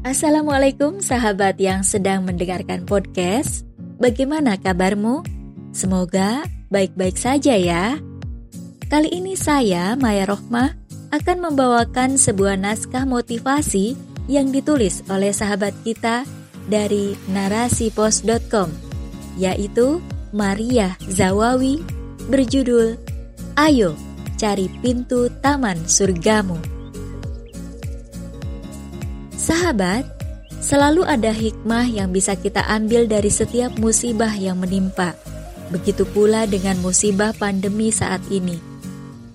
Assalamualaikum sahabat yang sedang mendengarkan podcast. Bagaimana kabarmu? Semoga baik-baik saja ya. Kali ini saya, Maya Rohmah, akan membawakan sebuah naskah motivasi yang ditulis oleh sahabat kita dari narasipos.com, yaitu Maria Zawawi berjudul Ayo Cari Pintu Taman Surgamu. Sahabat, selalu ada hikmah yang bisa kita ambil dari setiap musibah yang menimpa. Begitu pula dengan musibah pandemi saat ini.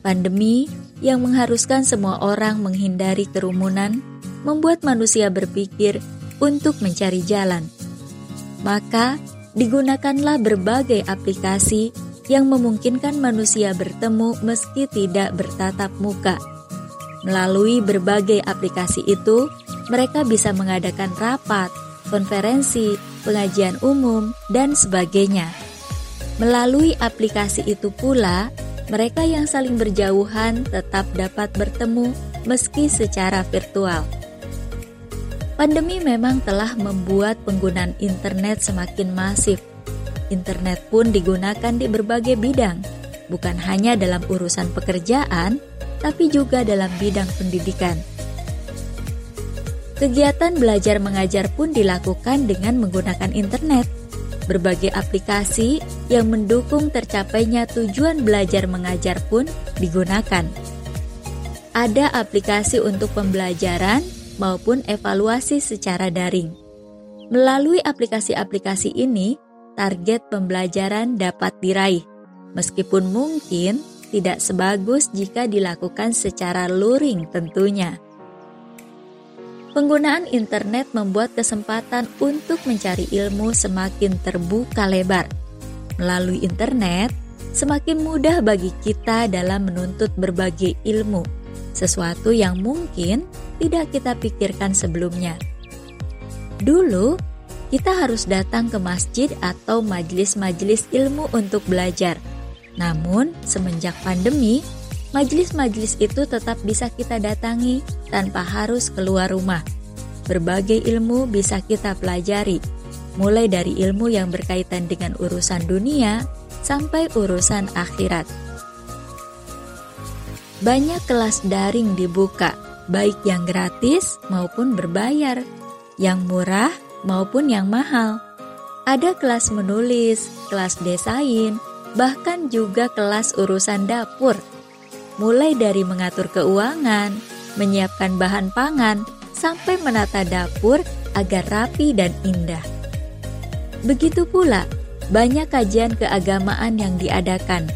Pandemi yang mengharuskan semua orang menghindari kerumunan membuat manusia berpikir untuk mencari jalan. Maka, digunakanlah berbagai aplikasi yang memungkinkan manusia bertemu meski tidak bertatap muka. Melalui berbagai aplikasi itu, mereka bisa mengadakan rapat, konferensi, pengajian umum, dan sebagainya. Melalui aplikasi itu pula, mereka yang saling berjauhan tetap dapat bertemu meski secara virtual. Pandemi memang telah membuat penggunaan internet semakin masif. Internet pun digunakan di berbagai bidang, bukan hanya dalam urusan pekerjaan, tapi juga dalam bidang pendidikan. Kegiatan belajar mengajar pun dilakukan dengan menggunakan internet. Berbagai aplikasi yang mendukung tercapainya tujuan belajar mengajar pun digunakan. Ada aplikasi untuk pembelajaran maupun evaluasi secara daring. Melalui aplikasi-aplikasi ini, target pembelajaran dapat diraih, meskipun mungkin tidak sebagus jika dilakukan secara luring tentunya. Penggunaan internet membuat kesempatan untuk mencari ilmu semakin terbuka lebar. Melalui internet, semakin mudah bagi kita dalam menuntut berbagai ilmu, sesuatu yang mungkin tidak kita pikirkan sebelumnya. Dulu, kita harus datang ke masjid atau majelis-majelis ilmu untuk belajar. Namun, semenjak pandemi, majelis-majelis itu tetap bisa kita datangi tanpa harus keluar rumah. Berbagai ilmu bisa kita pelajari, mulai dari ilmu yang berkaitan dengan urusan dunia sampai urusan akhirat. Banyak kelas daring dibuka, baik yang gratis maupun berbayar, yang murah maupun yang mahal. Ada kelas menulis, kelas desain, bahkan juga kelas urusan dapur mulai dari mengatur keuangan, menyiapkan bahan pangan, sampai menata dapur agar rapi dan indah. Begitu pula, banyak kajian keagamaan yang diadakan.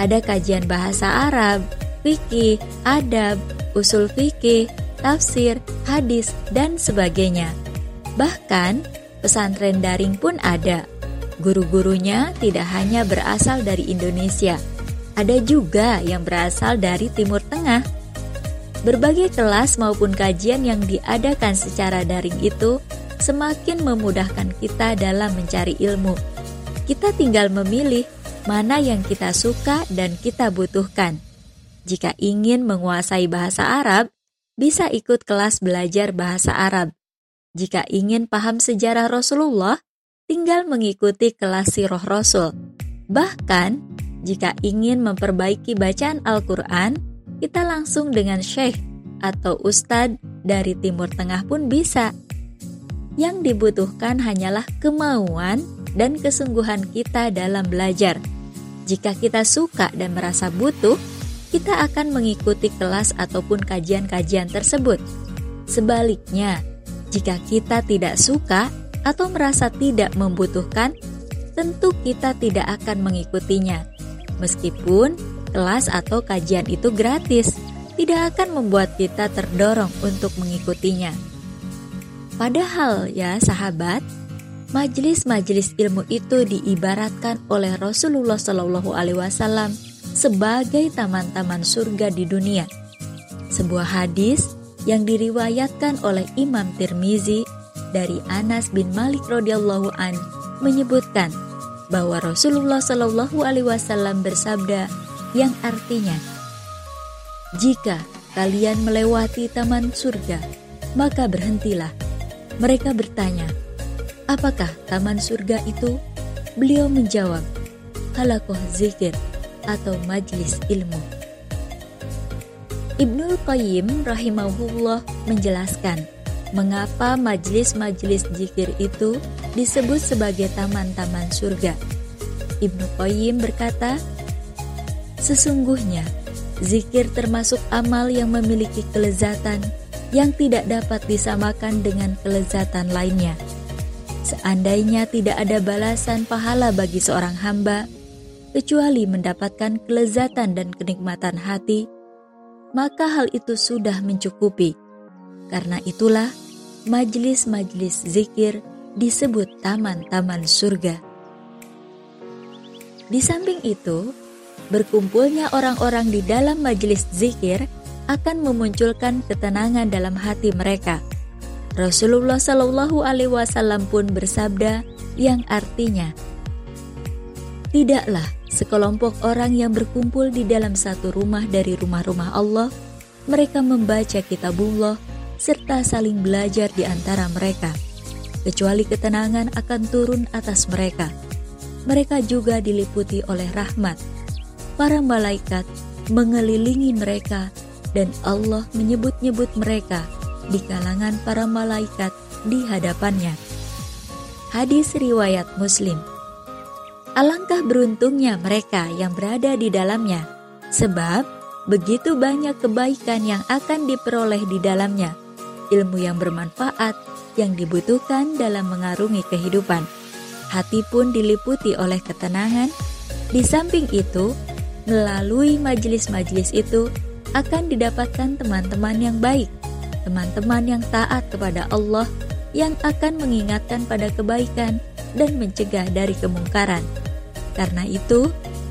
Ada kajian bahasa Arab, fikih, adab, usul fikih, tafsir, hadis, dan sebagainya. Bahkan, pesantren daring pun ada. Guru-gurunya tidak hanya berasal dari Indonesia, ada juga yang berasal dari Timur Tengah. Berbagai kelas maupun kajian yang diadakan secara daring itu semakin memudahkan kita dalam mencari ilmu. Kita tinggal memilih mana yang kita suka dan kita butuhkan. Jika ingin menguasai bahasa Arab, bisa ikut kelas belajar bahasa Arab. Jika ingin paham sejarah Rasulullah, tinggal mengikuti kelas Sirah Rasul. Bahkan, jika ingin memperbaiki bacaan Al-Quran, kita langsung dengan syekh atau ustadz dari Timur Tengah pun bisa. Yang dibutuhkan hanyalah kemauan dan kesungguhan kita dalam belajar. Jika kita suka dan merasa butuh, kita akan mengikuti kelas ataupun kajian-kajian tersebut. Sebaliknya, jika kita tidak suka atau merasa tidak membutuhkan, tentu kita tidak akan mengikutinya. Meskipun kelas atau kajian itu gratis, tidak akan membuat kita terdorong untuk mengikutinya. Padahal ya sahabat, majelis-majelis ilmu itu diibaratkan oleh Rasulullah Shallallahu Alaihi Wasallam sebagai taman-taman surga di dunia. Sebuah hadis yang diriwayatkan oleh Imam Tirmizi dari Anas bin Malik radhiyallahu an menyebutkan bahwa Rasulullah Shallallahu Alaihi Wasallam bersabda yang artinya, jika kalian melewati taman surga, maka berhentilah Mereka bertanya, apakah taman surga itu? Beliau menjawab, halakoh zikir atau majlis ilmu. Ibnul Qayyim rahimahullah menjelaskan mengapa majlis-majlis zikir itu disebut sebagai taman-taman surga. Ibnu Qayyim berkata, Sesungguhnya, zikir termasuk amal yang memiliki kelezatan yang tidak dapat disamakan dengan kelezatan lainnya. Seandainya tidak ada balasan pahala bagi seorang hamba, kecuali mendapatkan kelezatan dan kenikmatan hati, maka hal itu sudah mencukupi. Karena itulah, majlis-majlis zikir disebut taman-taman surga. Di samping itu, berkumpulnya orang-orang di dalam majlis zikir akan memunculkan ketenangan dalam hati mereka. Rasulullah Shallallahu Alaihi Wasallam pun bersabda yang artinya, tidaklah sekelompok orang yang berkumpul di dalam satu rumah dari rumah-rumah Allah, mereka membaca kitabullah serta saling belajar di antara mereka, kecuali ketenangan akan turun atas mereka. Mereka juga diliputi oleh rahmat. Para malaikat mengelilingi mereka dan Allah menyebut-nyebut mereka di kalangan para malaikat di hadapannya. Hadis riwayat Muslim. Alangkah beruntungnya mereka yang berada di dalamnya, sebab begitu banyak kebaikan yang akan diperoleh di dalamnya, ilmu yang bermanfaat yang dibutuhkan dalam mengarungi kehidupan. Hati pun diliputi oleh ketenangan. Di samping itu, melalui majelis-majelis itu akan didapatkan teman-teman yang baik, teman-teman yang taat kepada Allah yang akan mengingatkan pada kebaikan dan mencegah dari kemungkaran. Karena itu,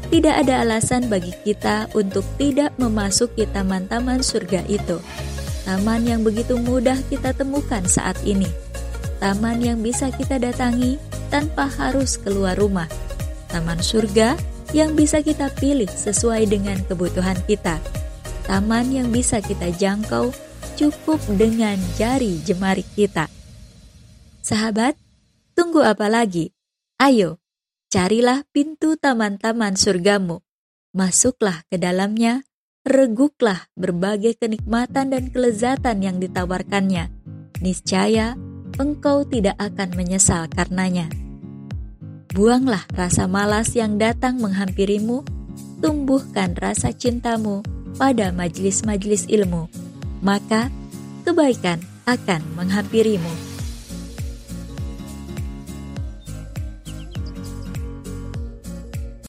tidak ada alasan bagi kita untuk tidak memasuki taman-taman surga itu. Taman yang begitu mudah kita temukan saat ini. Taman yang bisa kita datangi tanpa harus keluar rumah. Taman surga yang bisa kita pilih sesuai dengan kebutuhan kita taman yang bisa kita jangkau cukup dengan jari jemari kita. Sahabat, tunggu apa lagi? Ayo, carilah pintu taman-taman surgamu. Masuklah ke dalamnya, reguklah berbagai kenikmatan dan kelezatan yang ditawarkannya. Niscaya, engkau tidak akan menyesal karenanya. Buanglah rasa malas yang datang menghampirimu, tumbuhkan rasa cintamu pada majelis-majelis ilmu, maka kebaikan akan menghampirimu.